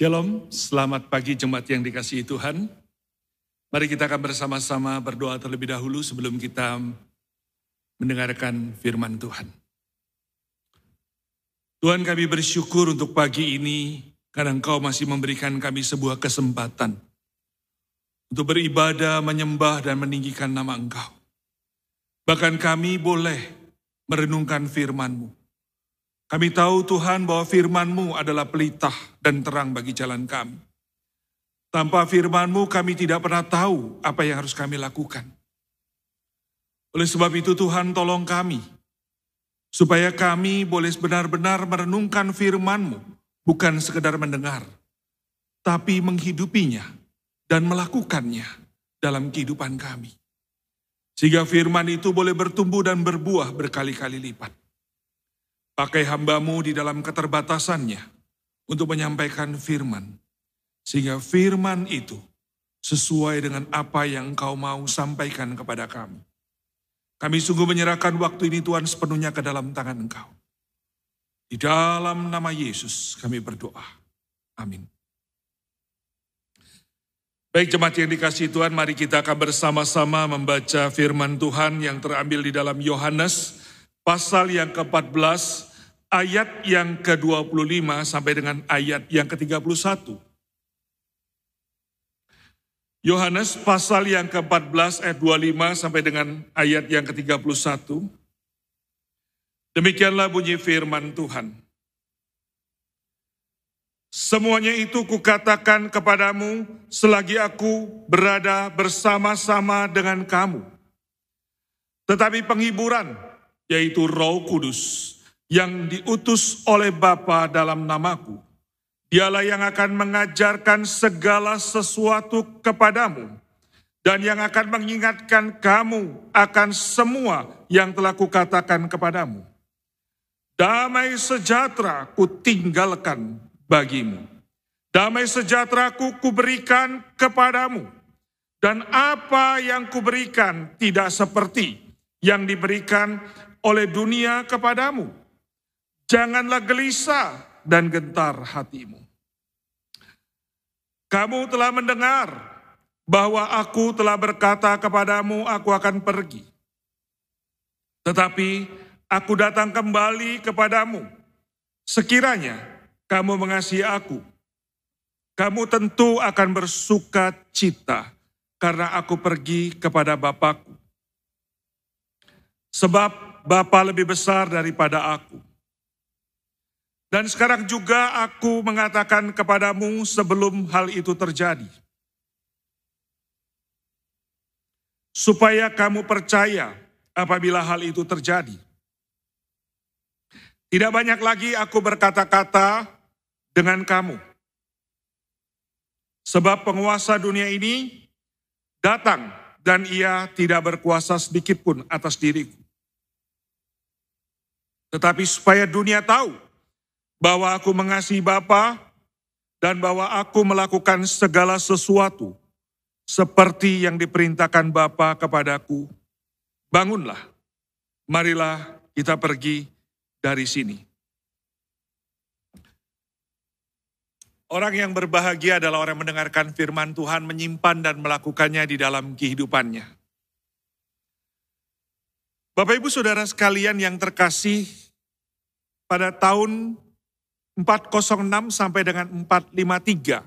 Shalom, selamat pagi jemaat yang dikasihi Tuhan. Mari kita akan bersama-sama berdoa terlebih dahulu sebelum kita mendengarkan firman Tuhan. Tuhan kami bersyukur untuk pagi ini karena Engkau masih memberikan kami sebuah kesempatan untuk beribadah, menyembah, dan meninggikan nama Engkau. Bahkan kami boleh merenungkan firman-Mu. Kami tahu Tuhan bahwa firman-Mu adalah pelitah dan terang bagi jalan kami. Tanpa firman-Mu kami tidak pernah tahu apa yang harus kami lakukan. Oleh sebab itu Tuhan tolong kami, supaya kami boleh benar-benar merenungkan firman-Mu, bukan sekedar mendengar, tapi menghidupinya dan melakukannya dalam kehidupan kami. Sehingga firman itu boleh bertumbuh dan berbuah berkali-kali lipat. Pakai hambamu di dalam keterbatasannya untuk menyampaikan firman. Sehingga firman itu sesuai dengan apa yang engkau mau sampaikan kepada kami. Kami sungguh menyerahkan waktu ini Tuhan sepenuhnya ke dalam tangan engkau. Di dalam nama Yesus kami berdoa. Amin. Baik jemaat yang dikasih Tuhan, mari kita akan bersama-sama membaca firman Tuhan yang terambil di dalam Yohanes pasal yang ke-14 ayat yang ke-25 sampai dengan ayat yang ke-31. Yohanes pasal yang ke-14 ayat 25 sampai dengan ayat yang ke-31. Demikianlah bunyi firman Tuhan. Semuanya itu kukatakan kepadamu selagi aku berada bersama-sama dengan kamu. Tetapi penghiburan, yaitu roh kudus, yang diutus oleh Bapa dalam namaku. Dialah yang akan mengajarkan segala sesuatu kepadamu dan yang akan mengingatkan kamu akan semua yang telah kukatakan kepadamu. Damai sejahtera ku tinggalkan bagimu. Damai sejahtera ku kuberikan kepadamu. Dan apa yang kuberikan tidak seperti yang diberikan oleh dunia kepadamu Janganlah gelisah dan gentar hatimu. Kamu telah mendengar bahwa aku telah berkata kepadamu, aku akan pergi. Tetapi aku datang kembali kepadamu. Sekiranya kamu mengasihi aku, kamu tentu akan bersuka cita karena aku pergi kepada Bapakku. Sebab Bapa lebih besar daripada aku dan sekarang juga aku mengatakan kepadamu sebelum hal itu terjadi. Supaya kamu percaya apabila hal itu terjadi. Tidak banyak lagi aku berkata-kata dengan kamu. Sebab penguasa dunia ini datang dan ia tidak berkuasa sedikit pun atas diriku. Tetapi supaya dunia tahu bahwa aku mengasihi Bapa dan bahwa aku melakukan segala sesuatu seperti yang diperintahkan Bapa kepadaku. Bangunlah, marilah kita pergi dari sini. Orang yang berbahagia adalah orang yang mendengarkan firman Tuhan, menyimpan dan melakukannya di dalam kehidupannya. Bapak Ibu Saudara sekalian yang terkasih, pada tahun 406 sampai dengan 453.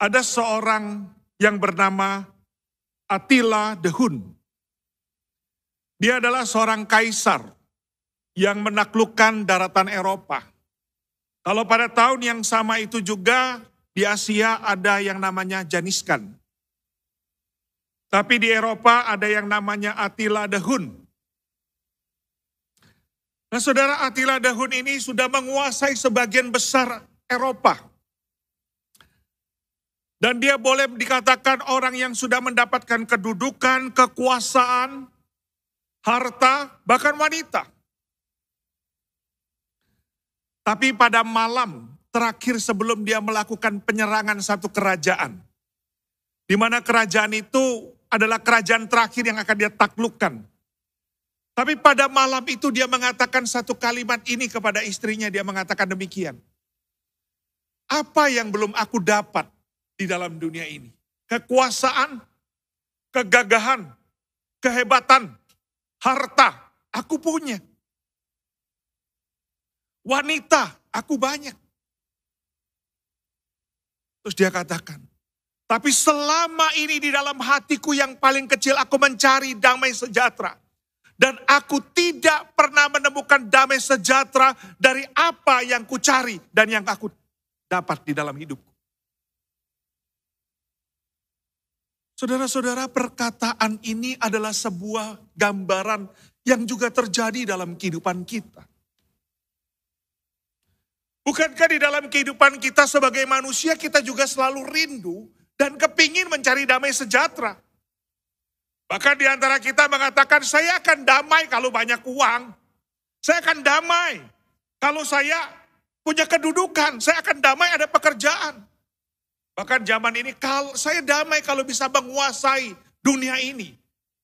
Ada seorang yang bernama Attila the Hun. Dia adalah seorang kaisar yang menaklukkan daratan Eropa. Kalau pada tahun yang sama itu juga di Asia ada yang namanya Janiskan. Tapi di Eropa ada yang namanya Attila the Hun. Nah saudara Attila Dahun ini sudah menguasai sebagian besar Eropa. Dan dia boleh dikatakan orang yang sudah mendapatkan kedudukan, kekuasaan, harta, bahkan wanita. Tapi pada malam terakhir sebelum dia melakukan penyerangan satu kerajaan. Di mana kerajaan itu adalah kerajaan terakhir yang akan dia taklukkan. Tapi pada malam itu dia mengatakan satu kalimat ini kepada istrinya, dia mengatakan demikian. Apa yang belum aku dapat di dalam dunia ini? Kekuasaan, kegagahan, kehebatan, harta, aku punya. Wanita, aku banyak. Terus dia katakan, tapi selama ini di dalam hatiku yang paling kecil aku mencari damai sejahtera. Dan aku tidak pernah menemukan damai sejahtera dari apa yang ku cari dan yang aku dapat di dalam hidupku. Saudara-saudara, perkataan ini adalah sebuah gambaran yang juga terjadi dalam kehidupan kita. Bukankah di dalam kehidupan kita sebagai manusia kita juga selalu rindu dan kepingin mencari damai sejahtera. Bahkan di antara kita mengatakan saya akan damai kalau banyak uang. Saya akan damai kalau saya punya kedudukan. Saya akan damai ada pekerjaan. Bahkan zaman ini kalau saya damai kalau bisa menguasai dunia ini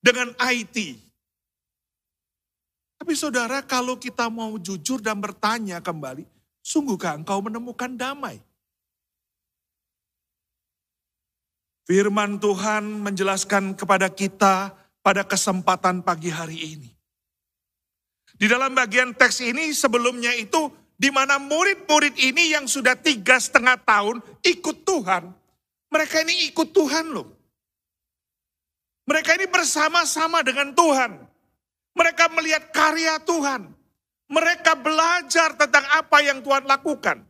dengan IT. Tapi saudara kalau kita mau jujur dan bertanya kembali, Sungguhkah engkau menemukan damai? Firman Tuhan menjelaskan kepada kita pada kesempatan pagi hari ini. Di dalam bagian teks ini sebelumnya itu di mana murid-murid ini yang sudah tiga setengah tahun ikut Tuhan. Mereka ini ikut Tuhan loh. Mereka ini bersama-sama dengan Tuhan. Mereka melihat karya Tuhan. Mereka belajar tentang apa yang Tuhan lakukan.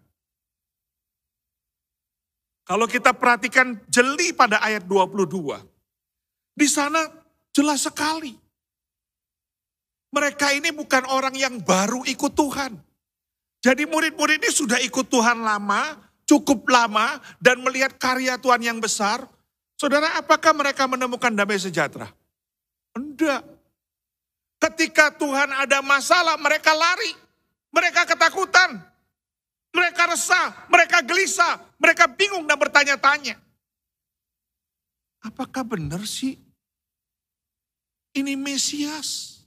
Kalau kita perhatikan jeli pada ayat 22. Di sana jelas sekali. Mereka ini bukan orang yang baru ikut Tuhan. Jadi murid-murid ini sudah ikut Tuhan lama, cukup lama, dan melihat karya Tuhan yang besar. Saudara, apakah mereka menemukan damai sejahtera? Enggak. Ketika Tuhan ada masalah, mereka lari. Mereka ketakutan. Mereka resah, mereka gelisah, mereka bingung dan bertanya-tanya. Apakah benar sih ini Mesias?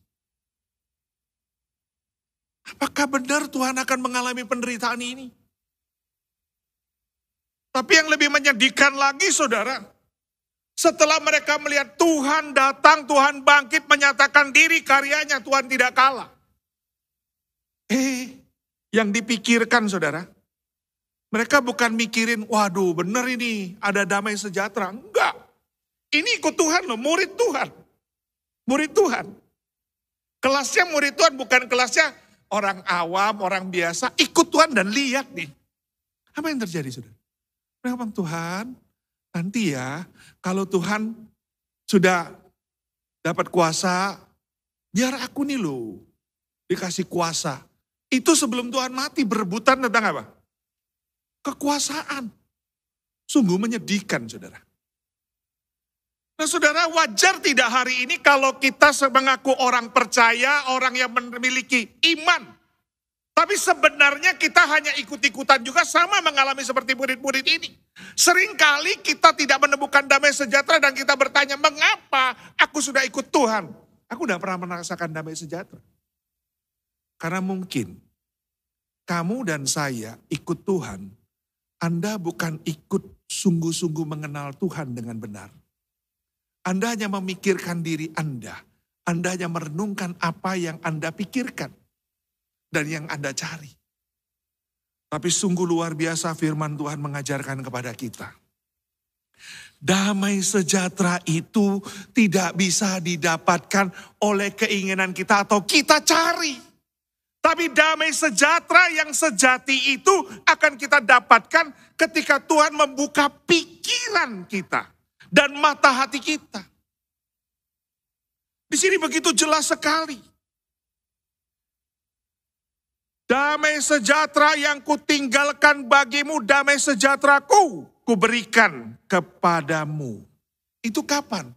Apakah benar Tuhan akan mengalami penderitaan ini? Tapi yang lebih menyedihkan lagi saudara, setelah mereka melihat Tuhan datang, Tuhan bangkit menyatakan diri karyanya, Tuhan tidak kalah. Eh, yang dipikirkan saudara, mereka bukan mikirin, waduh benar ini ada damai sejahtera. Enggak. Ini ikut Tuhan loh, murid Tuhan. Murid Tuhan. Kelasnya murid Tuhan bukan kelasnya orang awam, orang biasa. Ikut Tuhan dan lihat nih. Apa yang terjadi saudara? Mereka bilang, Tuhan Nanti ya, kalau Tuhan sudah dapat kuasa, biar aku nih loh dikasih kuasa. Itu sebelum Tuhan mati berebutan tentang apa? Kekuasaan. Sungguh menyedihkan saudara. Nah saudara wajar tidak hari ini kalau kita mengaku orang percaya, orang yang memiliki iman. Tapi sebenarnya kita hanya ikut-ikutan juga sama mengalami seperti murid-murid ini. Seringkali kita tidak menemukan damai sejahtera dan kita bertanya, mengapa aku sudah ikut Tuhan? Aku tidak pernah merasakan damai sejahtera. Karena mungkin kamu dan saya ikut Tuhan, Anda bukan ikut sungguh-sungguh mengenal Tuhan dengan benar. Anda hanya memikirkan diri Anda. Anda hanya merenungkan apa yang Anda pikirkan dan yang Anda cari. Tapi sungguh luar biasa firman Tuhan mengajarkan kepada kita. Damai sejahtera itu tidak bisa didapatkan oleh keinginan kita atau kita cari. Tapi damai sejahtera yang sejati itu akan kita dapatkan ketika Tuhan membuka pikiran kita dan mata hati kita. Di sini begitu jelas sekali. Damai sejahtera yang kutinggalkan bagimu, damai sejahteraku kuberikan kepadamu. Itu kapan?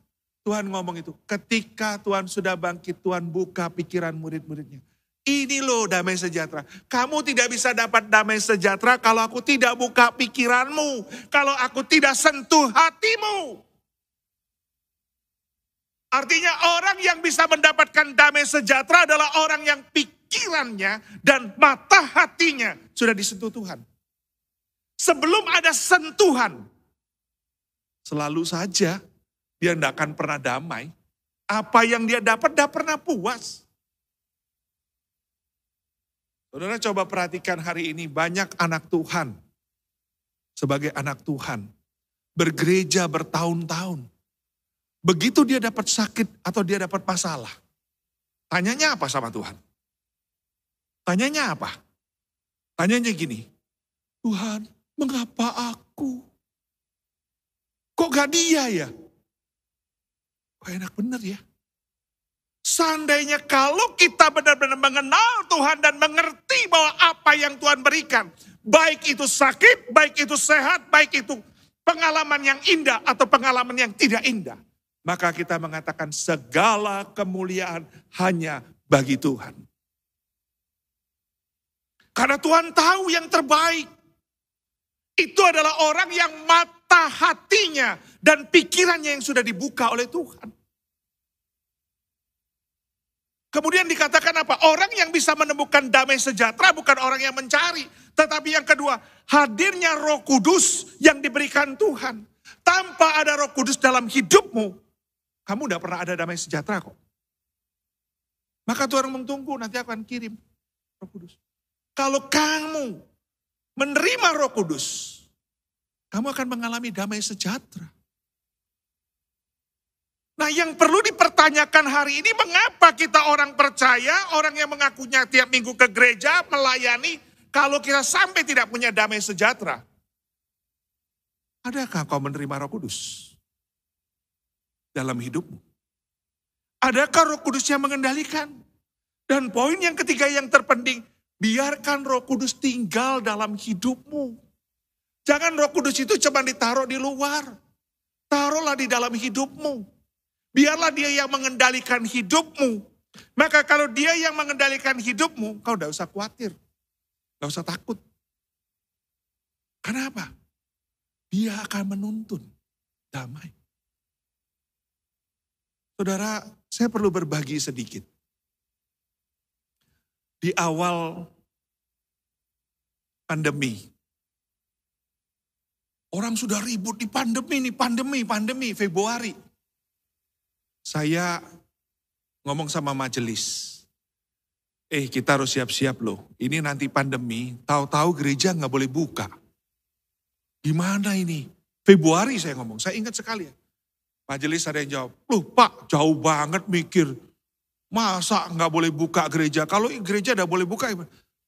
Tuhan ngomong itu. Ketika Tuhan sudah bangkit, Tuhan buka pikiran murid-muridnya. Ini loh damai sejahtera. Kamu tidak bisa dapat damai sejahtera kalau aku tidak buka pikiranmu. Kalau aku tidak sentuh hatimu. Artinya orang yang bisa mendapatkan damai sejahtera adalah orang yang pikir pikirannya dan mata hatinya sudah disentuh Tuhan. Sebelum ada sentuhan, selalu saja dia tidak akan pernah damai. Apa yang dia dapat tidak pernah puas. Saudara coba perhatikan hari ini banyak anak Tuhan. Sebagai anak Tuhan. Bergereja bertahun-tahun. Begitu dia dapat sakit atau dia dapat masalah. Tanyanya apa sama Tuhan? Tanyanya apa? Tanyanya gini, Tuhan mengapa aku? Kok gak dia ya? Kok enak bener ya? Seandainya kalau kita benar-benar mengenal Tuhan dan mengerti bahwa apa yang Tuhan berikan, baik itu sakit, baik itu sehat, baik itu pengalaman yang indah atau pengalaman yang tidak indah, maka kita mengatakan segala kemuliaan hanya bagi Tuhan. Karena Tuhan tahu yang terbaik. Itu adalah orang yang mata hatinya dan pikirannya yang sudah dibuka oleh Tuhan. Kemudian dikatakan apa? Orang yang bisa menemukan damai sejahtera bukan orang yang mencari. Tetapi yang kedua, hadirnya roh kudus yang diberikan Tuhan. Tanpa ada roh kudus dalam hidupmu, kamu tidak pernah ada damai sejahtera kok. Maka Tuhan tunggu nanti akan kirim roh kudus. Kalau kamu menerima roh kudus, kamu akan mengalami damai sejahtera. Nah yang perlu dipertanyakan hari ini mengapa kita orang percaya, orang yang mengakunya tiap minggu ke gereja, melayani, kalau kita sampai tidak punya damai sejahtera. Adakah kau menerima roh kudus dalam hidupmu? Adakah roh kudus yang mengendalikan? Dan poin yang ketiga yang terpenting, biarkan roh kudus tinggal dalam hidupmu. Jangan roh kudus itu cuma ditaruh di luar. Taruhlah di dalam hidupmu. Biarlah dia yang mengendalikan hidupmu. Maka kalau dia yang mengendalikan hidupmu, kau tidak usah khawatir. Tidak usah takut. Kenapa? Dia akan menuntun damai. Saudara, saya perlu berbagi sedikit. Di awal pandemi, orang sudah ribut di pandemi, nih pandemi, pandemi, Februari saya ngomong sama majelis. Eh kita harus siap-siap loh. Ini nanti pandemi, tahu-tahu gereja nggak boleh buka. Gimana ini? Februari saya ngomong, saya ingat sekali ya. Majelis ada yang jawab, loh pak jauh banget mikir. Masa nggak boleh buka gereja? Kalau gereja udah boleh buka,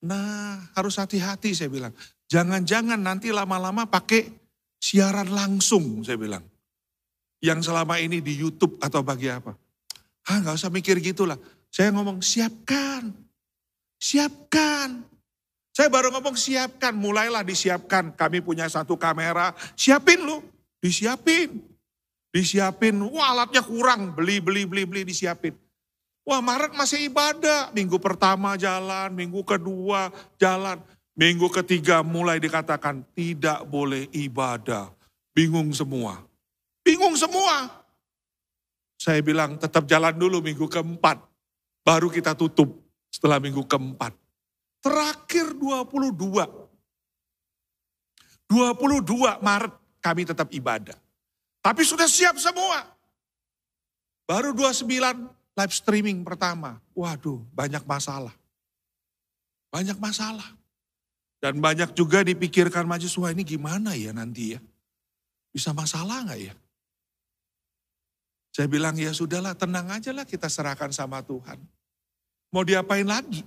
nah harus hati-hati saya bilang. Jangan-jangan nanti lama-lama pakai siaran langsung saya bilang yang selama ini di YouTube atau bagi apa. Ah nggak usah mikir gitulah. Saya ngomong siapkan, siapkan. Saya baru ngomong siapkan, mulailah disiapkan. Kami punya satu kamera, siapin lu, disiapin. Disiapin, wah alatnya kurang, beli, beli, beli, beli, disiapin. Wah Maret masih ibadah, minggu pertama jalan, minggu kedua jalan. Minggu ketiga mulai dikatakan tidak boleh ibadah. Bingung semua. Semua. Saya bilang tetap jalan dulu minggu keempat. Baru kita tutup setelah minggu keempat. Terakhir 22. 22 Maret kami tetap ibadah. Tapi sudah siap semua. Baru 29 live streaming pertama. Waduh banyak masalah. Banyak masalah. Dan banyak juga dipikirkan mahasiswa ini gimana ya nanti ya. Bisa masalah nggak ya? Saya bilang ya sudahlah tenang aja lah kita serahkan sama Tuhan. Mau diapain lagi?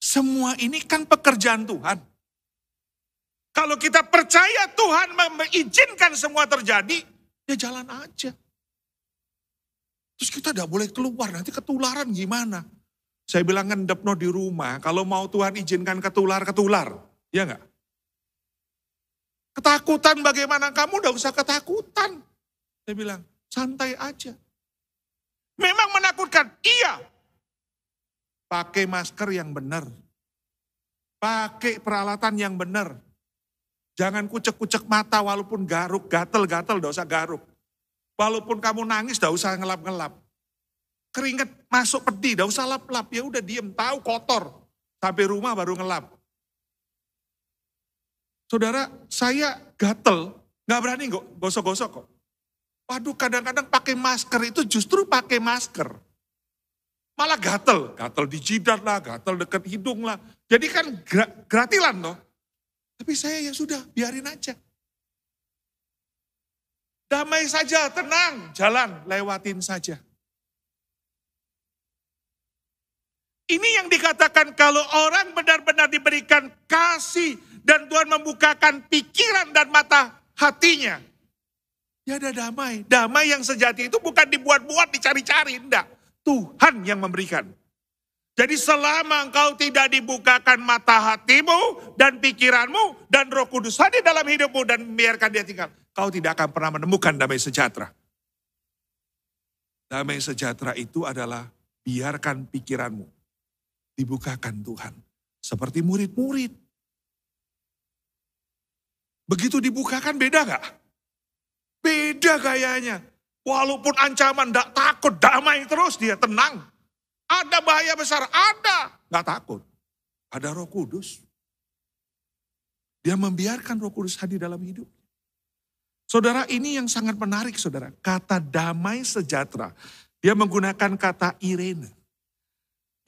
Semua ini kan pekerjaan Tuhan. Kalau kita percaya Tuhan mengizinkan semua terjadi, ya jalan aja. Terus kita tidak boleh keluar, nanti ketularan gimana? Saya bilang ngendep no di rumah, kalau mau Tuhan izinkan ketular, ketular. Ya enggak? Ketakutan bagaimana? Kamu udah usah ketakutan. Saya bilang, Santai aja. Memang menakutkan, iya. Pakai masker yang benar. Pakai peralatan yang benar. Jangan kucek-kucek mata walaupun garuk, gatel-gatel, gak usah garuk. Walaupun kamu nangis, gak usah ngelap-ngelap. Keringet masuk pedih, gak usah lap-lap. Ya udah diem, tahu kotor. Sampai rumah baru ngelap. Saudara, saya gatel, nggak berani gosok-gosok kok. Waduh, kadang-kadang pakai masker itu justru pakai masker. Malah gatel, gatel di jidat lah, gatel dekat hidung lah. Jadi kan gratilan loh. Tapi saya ya sudah, biarin aja. Damai saja, tenang, jalan, lewatin saja. Ini yang dikatakan kalau orang benar-benar diberikan kasih dan Tuhan membukakan pikiran dan mata hatinya. Ya ada damai. Damai yang sejati itu bukan dibuat-buat, dicari-cari. Enggak. Tuhan yang memberikan. Jadi selama engkau tidak dibukakan mata hatimu dan pikiranmu dan roh kudus hadir dalam hidupmu dan biarkan dia tinggal. Kau tidak akan pernah menemukan damai sejahtera. Damai sejahtera itu adalah biarkan pikiranmu dibukakan Tuhan. Seperti murid-murid. Begitu dibukakan beda gak? Beda gayanya. Walaupun ancaman gak takut, damai terus dia tenang. Ada bahaya besar, ada. Gak takut. Ada roh kudus. Dia membiarkan roh kudus hadir dalam hidup. Saudara ini yang sangat menarik saudara. Kata damai sejahtera. Dia menggunakan kata irene.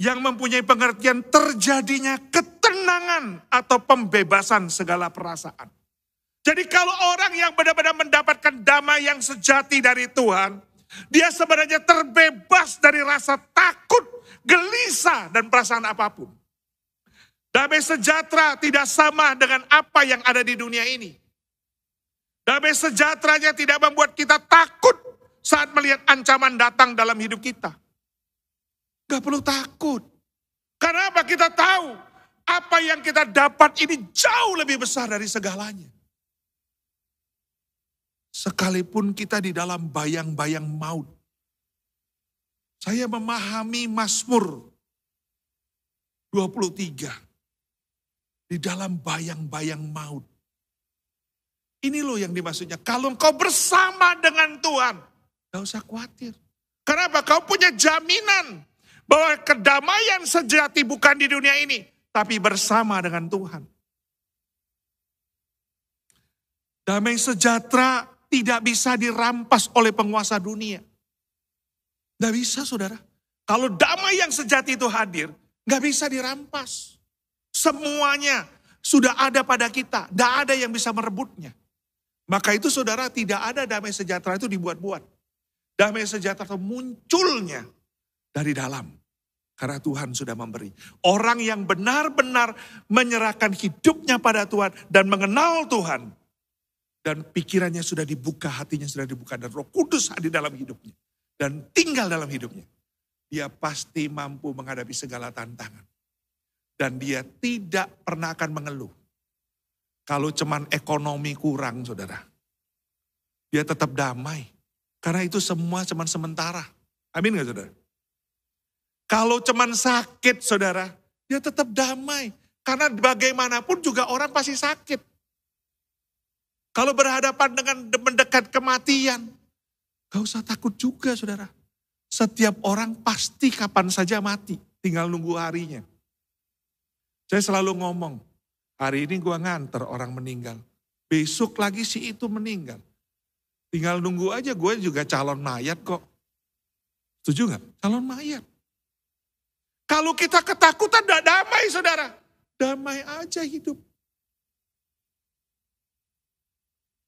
Yang mempunyai pengertian terjadinya ketenangan atau pembebasan segala perasaan. Jadi kalau orang yang benar-benar mendapatkan damai yang sejati dari Tuhan, dia sebenarnya terbebas dari rasa takut, gelisah, dan perasaan apa pun. Damai sejahtera tidak sama dengan apa yang ada di dunia ini. Damai sejahteranya tidak membuat kita takut saat melihat ancaman datang dalam hidup kita. Gak perlu takut. Karena apa? Kita tahu apa yang kita dapat ini jauh lebih besar dari segalanya. Sekalipun kita di dalam bayang-bayang maut. Saya memahami Mazmur 23. Di dalam bayang-bayang maut. Ini loh yang dimaksudnya. Kalau engkau bersama dengan Tuhan, gak usah khawatir. Kenapa? Kau punya jaminan bahwa kedamaian sejati bukan di dunia ini, tapi bersama dengan Tuhan. Damai sejahtera tidak bisa dirampas oleh penguasa dunia. Gak bisa saudara. Kalau damai yang sejati itu hadir, gak bisa dirampas. Semuanya sudah ada pada kita. Gak ada yang bisa merebutnya. Maka itu saudara tidak ada damai sejahtera itu dibuat-buat. Damai sejahtera itu munculnya dari dalam. Karena Tuhan sudah memberi. Orang yang benar-benar menyerahkan hidupnya pada Tuhan dan mengenal Tuhan dan pikirannya sudah dibuka, hatinya sudah dibuka, dan roh kudus ada di dalam hidupnya. Dan tinggal dalam hidupnya. Dia pasti mampu menghadapi segala tantangan. Dan dia tidak pernah akan mengeluh. Kalau cuman ekonomi kurang, saudara. Dia tetap damai. Karena itu semua cuman sementara. Amin gak saudara? Kalau cuman sakit, saudara, dia tetap damai. Karena bagaimanapun juga orang pasti sakit. Kalau berhadapan dengan mendekat kematian, gak usah takut juga saudara. Setiap orang pasti kapan saja mati, tinggal nunggu harinya. Saya selalu ngomong, hari ini gua nganter orang meninggal. Besok lagi si itu meninggal. Tinggal nunggu aja, gue juga calon mayat kok. Setuju gak? Calon mayat. Kalau kita ketakutan, tidak damai saudara. Damai aja hidup.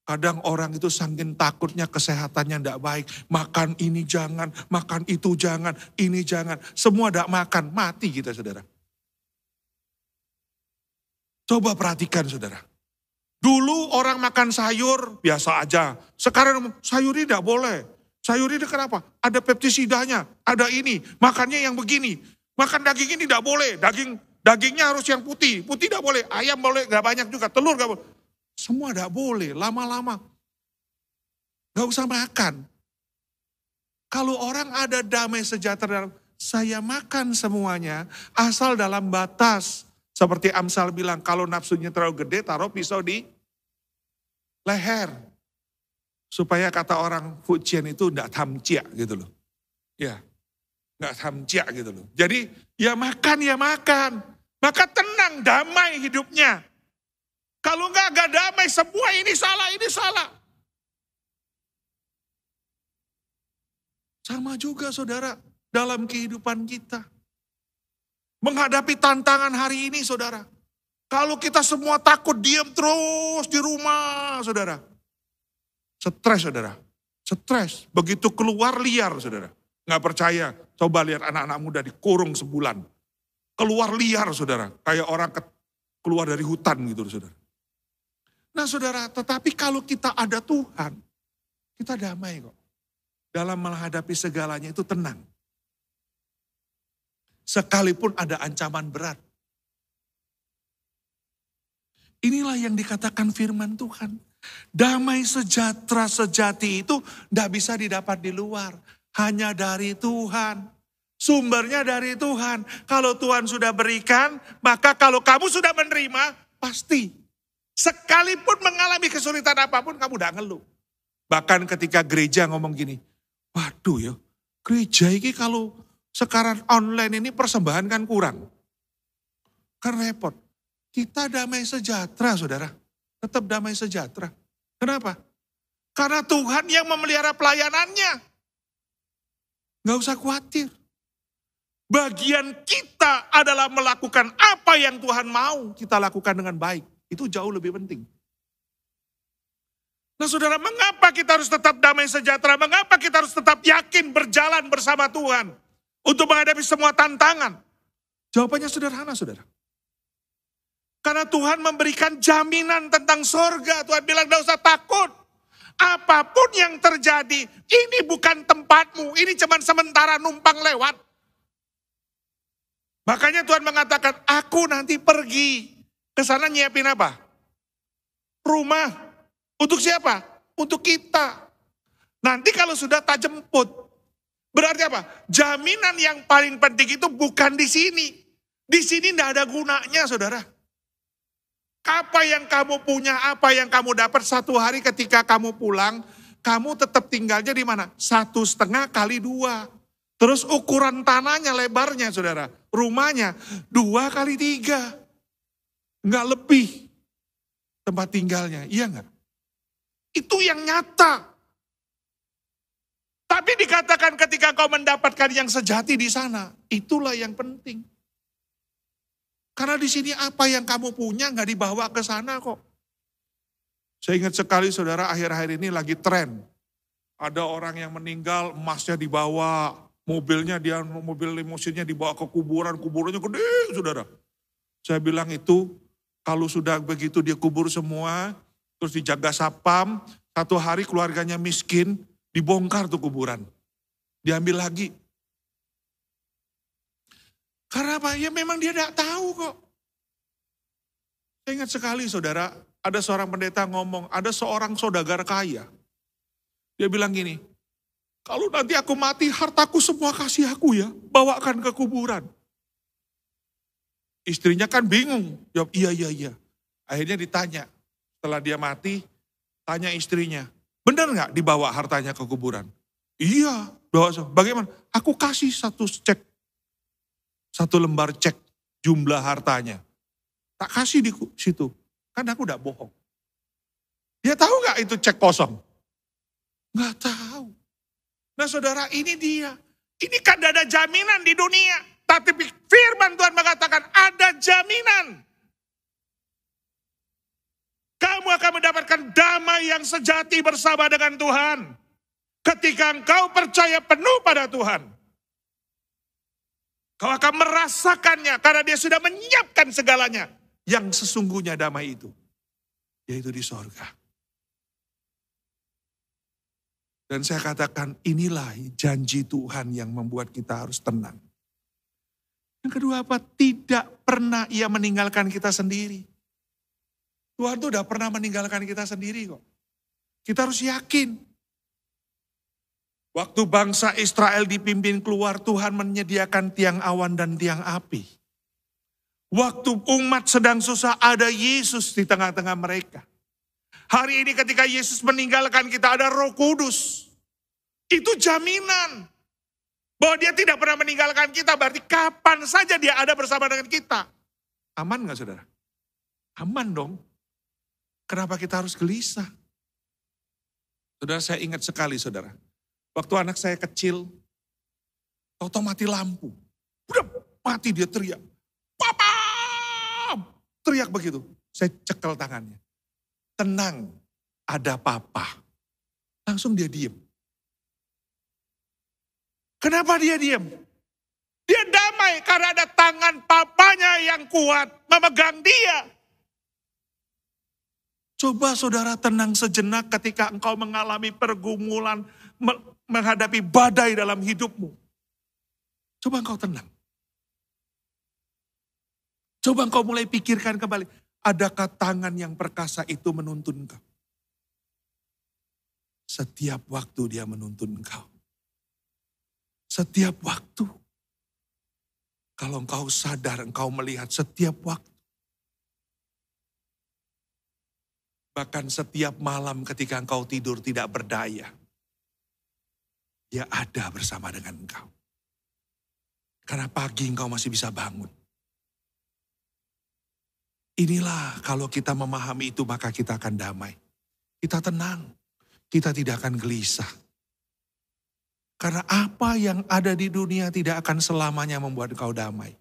Kadang orang itu sangkin takutnya kesehatannya tidak baik. Makan ini jangan, makan itu jangan, ini jangan. Semua tidak makan, mati kita saudara. Coba perhatikan saudara. Dulu orang makan sayur biasa aja. Sekarang sayur ini tidak boleh. Sayur ini kenapa? Ada peptisidanya, ada ini. Makannya yang begini. Makan daging ini tidak boleh. Daging dagingnya harus yang putih. Putih tidak boleh. Ayam boleh, gak banyak juga. Telur gak boleh. Semua tidak boleh, lama-lama. Gak usah makan. Kalau orang ada damai sejahtera, saya makan semuanya, asal dalam batas. Seperti Amsal bilang, kalau nafsunya terlalu gede, taruh pisau di leher. Supaya kata orang Fujian itu tidak tamcia gitu loh. Ya, nggak tamcia gitu loh. Jadi ya makan, ya makan. Maka tenang, damai hidupnya. Kalau enggak, enggak damai, semua ini salah, ini salah. Sama juga saudara, dalam kehidupan kita. Menghadapi tantangan hari ini saudara. Kalau kita semua takut diam terus di rumah saudara. Stres saudara. Stres. Begitu keluar liar saudara. Nggak percaya. Coba lihat anak-anak muda dikurung sebulan. Keluar liar saudara. Kayak orang keluar dari hutan gitu saudara. Nah saudara, tetapi kalau kita ada Tuhan, kita damai kok dalam menghadapi segalanya itu tenang. Sekalipun ada ancaman berat. Inilah yang dikatakan firman Tuhan. Damai sejahtera sejati itu tidak bisa didapat di luar. Hanya dari Tuhan. Sumbernya dari Tuhan. Kalau Tuhan sudah berikan, maka kalau kamu sudah menerima, pasti. Sekalipun mengalami kesulitan apa pun, kamu udah ngeluh. Bahkan ketika gereja ngomong gini, Waduh ya, gereja ini kalau sekarang online ini persembahan kan kurang. Kan repot. Kita damai sejahtera saudara. Tetap damai sejahtera. Kenapa? Karena Tuhan yang memelihara pelayanannya. Gak usah khawatir. Bagian kita adalah melakukan apa yang Tuhan mau kita lakukan dengan baik. Itu jauh lebih penting. Nah saudara, mengapa kita harus tetap damai sejahtera? Mengapa kita harus tetap yakin berjalan bersama Tuhan? Untuk menghadapi semua tantangan? Jawabannya sederhana saudara. Karena Tuhan memberikan jaminan tentang sorga. Tuhan bilang, tidak usah takut. Apa pun yang terjadi, ini bukan tempatmu. Ini cuma sementara numpang lewat. Makanya Tuhan mengatakan, aku nanti pergi. Ke sana nyiapin apa? Rumah, untuk siapa? Untuk kita. Nanti kalau sudah tak jemput, berarti apa? Jaminan yang paling penting itu bukan di sini. Di sini tidak ada gunanya saudara. Apa yang kamu punya, apa yang kamu dapat satu hari ketika kamu pulang, kamu tetap tinggalnya di mana? Satu setengah kali dua. Terus ukuran tanahnya, lebarnya saudara. Rumahnya dua kali tiga. Enggak lebih tempat tinggalnya, iya enggak? Itu yang nyata. Tapi dikatakan ketika kau mendapatkan yang sejati di sana, itulah yang penting. Karena di sini apa yang kamu punya nggak dibawa ke sana kok. Saya ingat sekali saudara akhir-akhir ini lagi tren. Ada orang yang meninggal, emasnya dibawa, mobilnya dia mobil limusinnya dibawa ke kuburan, kuburannya gede saudara. Saya bilang itu kalau sudah begitu dia kubur semua, terus dijaga sapam, satu hari keluarganya miskin, dibongkar tuh kuburan. Diambil lagi. Karena apa? Ya memang dia tidak tahu kok. Saya ingat sekali saudara, ada seorang pendeta ngomong, ada seorang saudagar kaya. Dia bilang gini, kalau nanti aku mati, hartaku semua kasih aku ya, bawakan ke kuburan. Istrinya kan bingung, jawab iya, iya, iya. Akhirnya ditanya, setelah dia mati, tanya istrinya, benar nggak dibawa hartanya ke kuburan? Iya, bawa. Bagaimana? Aku kasih satu cek, satu lembar cek jumlah hartanya. Tak kasih di situ, kan aku udah bohong. Dia tahu nggak itu cek kosong? Nggak tahu. Nah saudara ini dia. Ini kan ada jaminan di dunia. Tapi firman Tuhan mengatakan ada jaminan. Kamu akan mendapatkan damai yang sejati bersama dengan Tuhan. Ketika engkau percaya penuh pada Tuhan. Kau akan merasakannya karena dia sudah menyiapkan segalanya. Yang sesungguhnya damai itu. Yaitu di sorga. Dan saya katakan inilah janji Tuhan yang membuat kita harus tenang. Yang kedua apa? Tidak pernah ia meninggalkan kita sendiri. Tuhan tuh udah pernah meninggalkan kita sendiri kok. Kita harus yakin. Waktu bangsa Israel dipimpin keluar, Tuhan menyediakan tiang awan dan tiang api. Waktu umat sedang susah, ada Yesus di tengah-tengah mereka. Hari ini ketika Yesus meninggalkan kita, ada roh kudus. Itu jaminan. Bahwa dia tidak pernah meninggalkan kita, berarti kapan saja dia ada bersama dengan kita. Aman gak saudara? Aman dong. Kenapa kita harus gelisah? Saudara, saya ingat sekali saudara. Waktu anak saya kecil, Tau mati lampu. Udah mati dia teriak. Papa! Teriak begitu. Saya cekel tangannya. Tenang, ada papa. Langsung dia diem. Kenapa dia diem? Dia damai karena ada tangan papanya yang kuat memegang dia. Coba saudara tenang sejenak ketika engkau mengalami pergumulan, menghadapi badai dalam hidupmu. Coba engkau tenang. Coba engkau mulai pikirkan kembali, adakah tangan yang perkasa itu menuntun engkau? Setiap waktu dia menuntun engkau. Setiap waktu. Kalau engkau sadar, engkau melihat setiap waktu. Bahkan setiap malam ketika engkau tidur tidak berdaya. Dia ada bersama dengan engkau. Karena pagi engkau masih bisa bangun. Inilah kalau kita memahami itu maka kita akan damai. Kita tenang. Kita tidak akan gelisah. Karena apa yang ada di dunia tidak akan selamanya membuat engkau damai.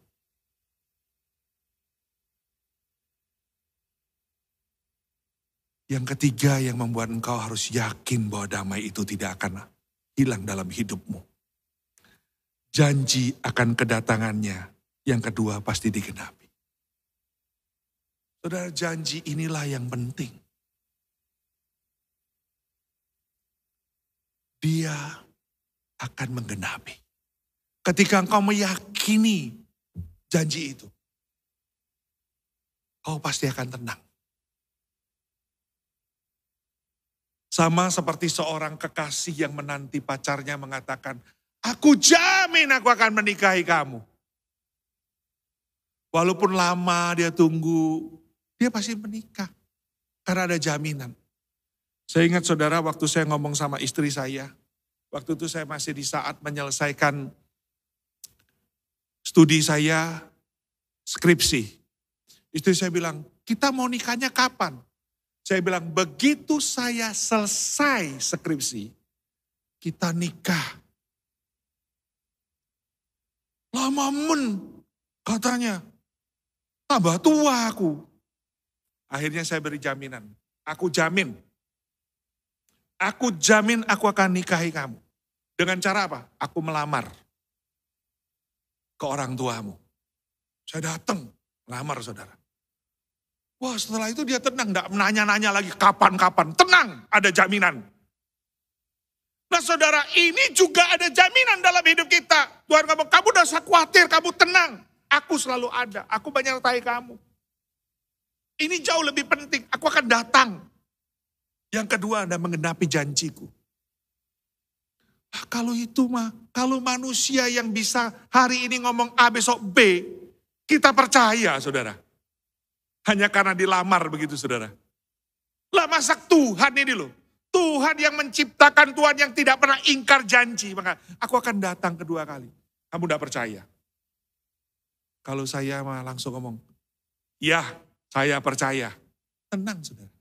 Yang ketiga yang membuat engkau harus yakin bahwa damai itu tidak akan hilang dalam hidupmu janji akan kedatangannya yang kedua pasti digenapi. Saudara, janji inilah yang penting. Dia akan menggenapi. Ketika engkau meyakini janji itu, kau pasti akan tenang. Sama seperti seorang kekasih yang menanti pacarnya mengatakan, Aku jamin aku akan menikahi kamu. Walaupun lama dia tunggu, dia pasti menikah. Karena ada jaminan. Saya ingat saudara waktu saya ngomong sama istri saya, waktu itu saya masih di saat menyelesaikan studi saya, skripsi. Istri saya bilang, kita mau nikahnya kapan? Saya bilang, begitu saya selesai skripsi, kita nikah Lama men, katanya. Tambah tua aku. Akhirnya saya beri jaminan. Aku jamin. Aku jamin aku akan nikahi kamu. Dengan cara apa? Aku melamar ke orang tuamu. Saya datang, melamar saudara. Wah setelah itu dia tenang, tidak menanya-nanya lagi kapan-kapan. Tenang, ada jaminan. Nah saudara, ini juga ada jaminan dalam hidup kita. Tuhan ngomong, kamu udah usah khawatir, kamu tenang. Aku selalu ada, aku menyertai kamu. Ini jauh lebih penting, aku akan datang. Yang kedua, Anda mengenapi janjiku. Nah, kalau itu mah, kalau manusia yang bisa hari ini ngomong A besok B, kita percaya saudara. Hanya karena dilamar begitu saudara. Lah masak Tuhan ini loh. Tuhan yang menciptakan, Tuhan yang tidak pernah ingkar janji. Maka aku akan datang kedua kali. Kamu tidak percaya. Kalau saya mah langsung ngomong, ya saya percaya. Tenang saudara,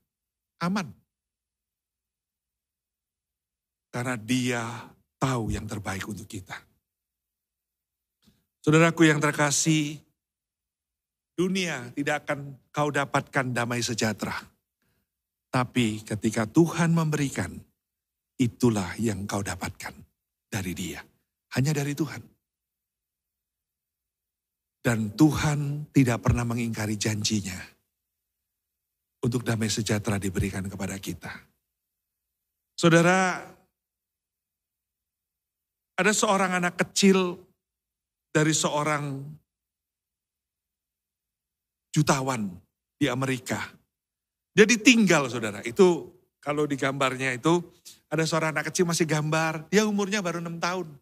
aman. Karena dia tahu yang terbaik untuk kita. Saudaraku yang terkasih, dunia tidak akan kau dapatkan damai sejahtera tapi ketika Tuhan memberikan, itulah yang kau dapatkan dari dia. Hanya dari Tuhan. Dan Tuhan tidak pernah mengingkari janjinya. Untuk damai sejahtera diberikan kepada kita. Saudara, ada seorang anak kecil dari seorang jutawan di Amerika dia ditinggal saudara. Itu kalau di gambarnya itu ada seorang anak kecil masih gambar. Dia umurnya baru enam tahun.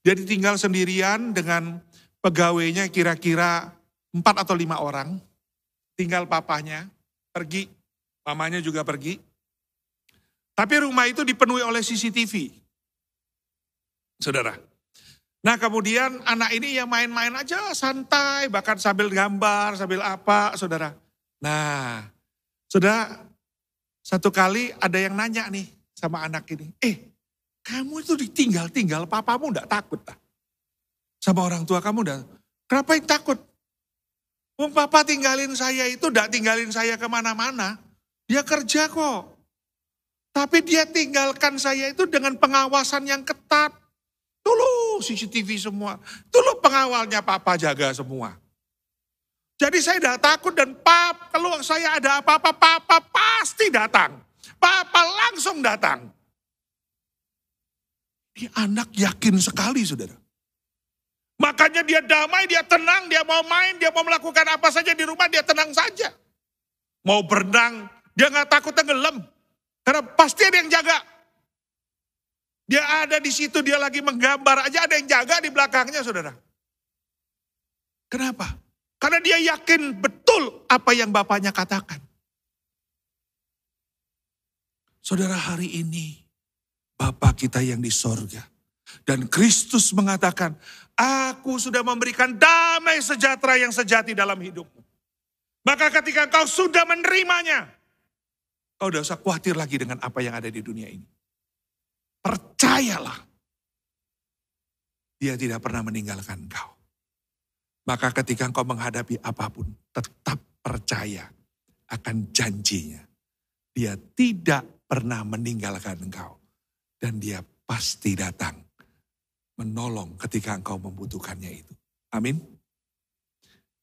Dia ditinggal sendirian dengan pegawainya kira-kira empat atau lima orang. Tinggal papanya, pergi. Mamanya juga pergi. Tapi rumah itu dipenuhi oleh CCTV. Saudara. Nah kemudian anak ini yang main-main aja santai, bahkan sambil gambar, sambil apa, saudara. Nah Sudah satu kali ada yang nanya nih sama anak ini. Eh, kamu itu ditinggal-tinggal, papamu enggak takut tak? Sama orang tua kamu enggak. Kenapa yang takut? Wong papa tinggalin saya itu enggak tinggalin saya ke mana-mana. Dia kerja kok. Tapi dia tinggalkan saya itu dengan pengawasan yang ketat. Dulu CCTV semua. Dulu pengawalnya papa jaga semua. Jadi saya tidak takut dan pap, kalau saya ada apa-apa, papa pasti datang. Papa langsung datang. Ini anak yakin sekali saudara. Makanya dia damai, dia tenang, dia mau main, dia mau melakukan apa saja di rumah, dia tenang saja. Mau berenang, dia nggak takut tenggelam. Karena pasti ada yang jaga. Dia ada di situ, dia lagi menggambar aja, ada yang jaga di belakangnya saudara. Kenapa? Karena dia yakin betul apa yang bapaknya katakan. Saudara hari ini, Bapak kita yang di sorga. Dan Kristus mengatakan, aku sudah memberikan damai sejahtera yang sejati dalam hidupmu. Maka ketika kau sudah menerimanya, kau tidak usah khawatir lagi dengan apa yang ada di dunia ini. Percayalah, dia tidak pernah meninggalkan kau. Maka ketika engkau menghadapi apa pun, tetap percaya akan janjinya. Dia tidak pernah meninggalkan engkau. Dan dia pasti datang menolong ketika engkau membutuhkannya itu. Amin.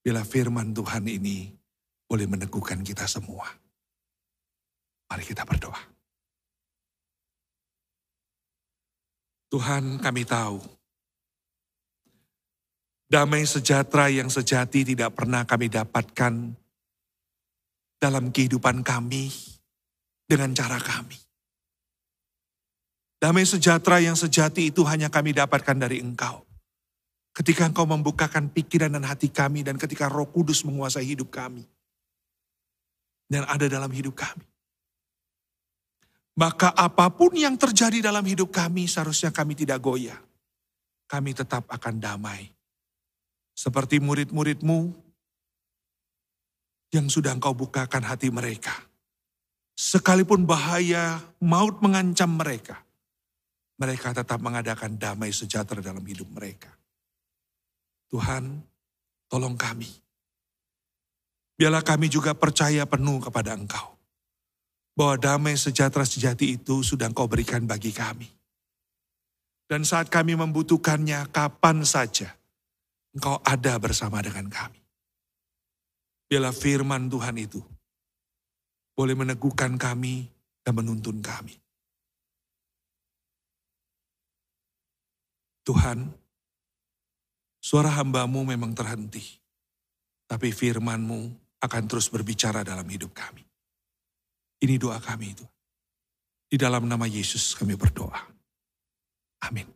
Bila firman Tuhan ini boleh meneguhkan kita semua. Mari kita berdoa. Tuhan kami tahu Damai sejahtera yang sejati tidak pernah kami dapatkan dalam kehidupan kami dengan cara kami. Damai sejahtera yang sejati itu hanya kami dapatkan dari Engkau. Ketika Engkau membukakan pikiran dan hati kami dan ketika Roh Kudus menguasai hidup kami dan ada dalam hidup kami. Maka apa pun yang terjadi dalam hidup kami seharusnya kami tidak goyah. Kami tetap akan damai seperti murid-muridmu yang sudah engkau bukakan hati mereka. Sekalipun bahaya maut mengancam mereka, mereka tetap mengadakan damai sejahtera dalam hidup mereka. Tuhan, tolong kami. Biarlah kami juga percaya penuh kepada Engkau. Bahwa damai sejahtera sejati itu sudah Engkau berikan bagi kami. Dan saat kami membutuhkannya, kapan saja, Engkau ada bersama dengan kami. Biarlah firman Tuhan itu boleh meneguhkan kami dan menuntun kami. Tuhan, suara hambamu memang terhenti, tapi firmanmu akan terus berbicara dalam hidup kami. Ini doa kami itu. Di dalam nama Yesus kami berdoa. Amin.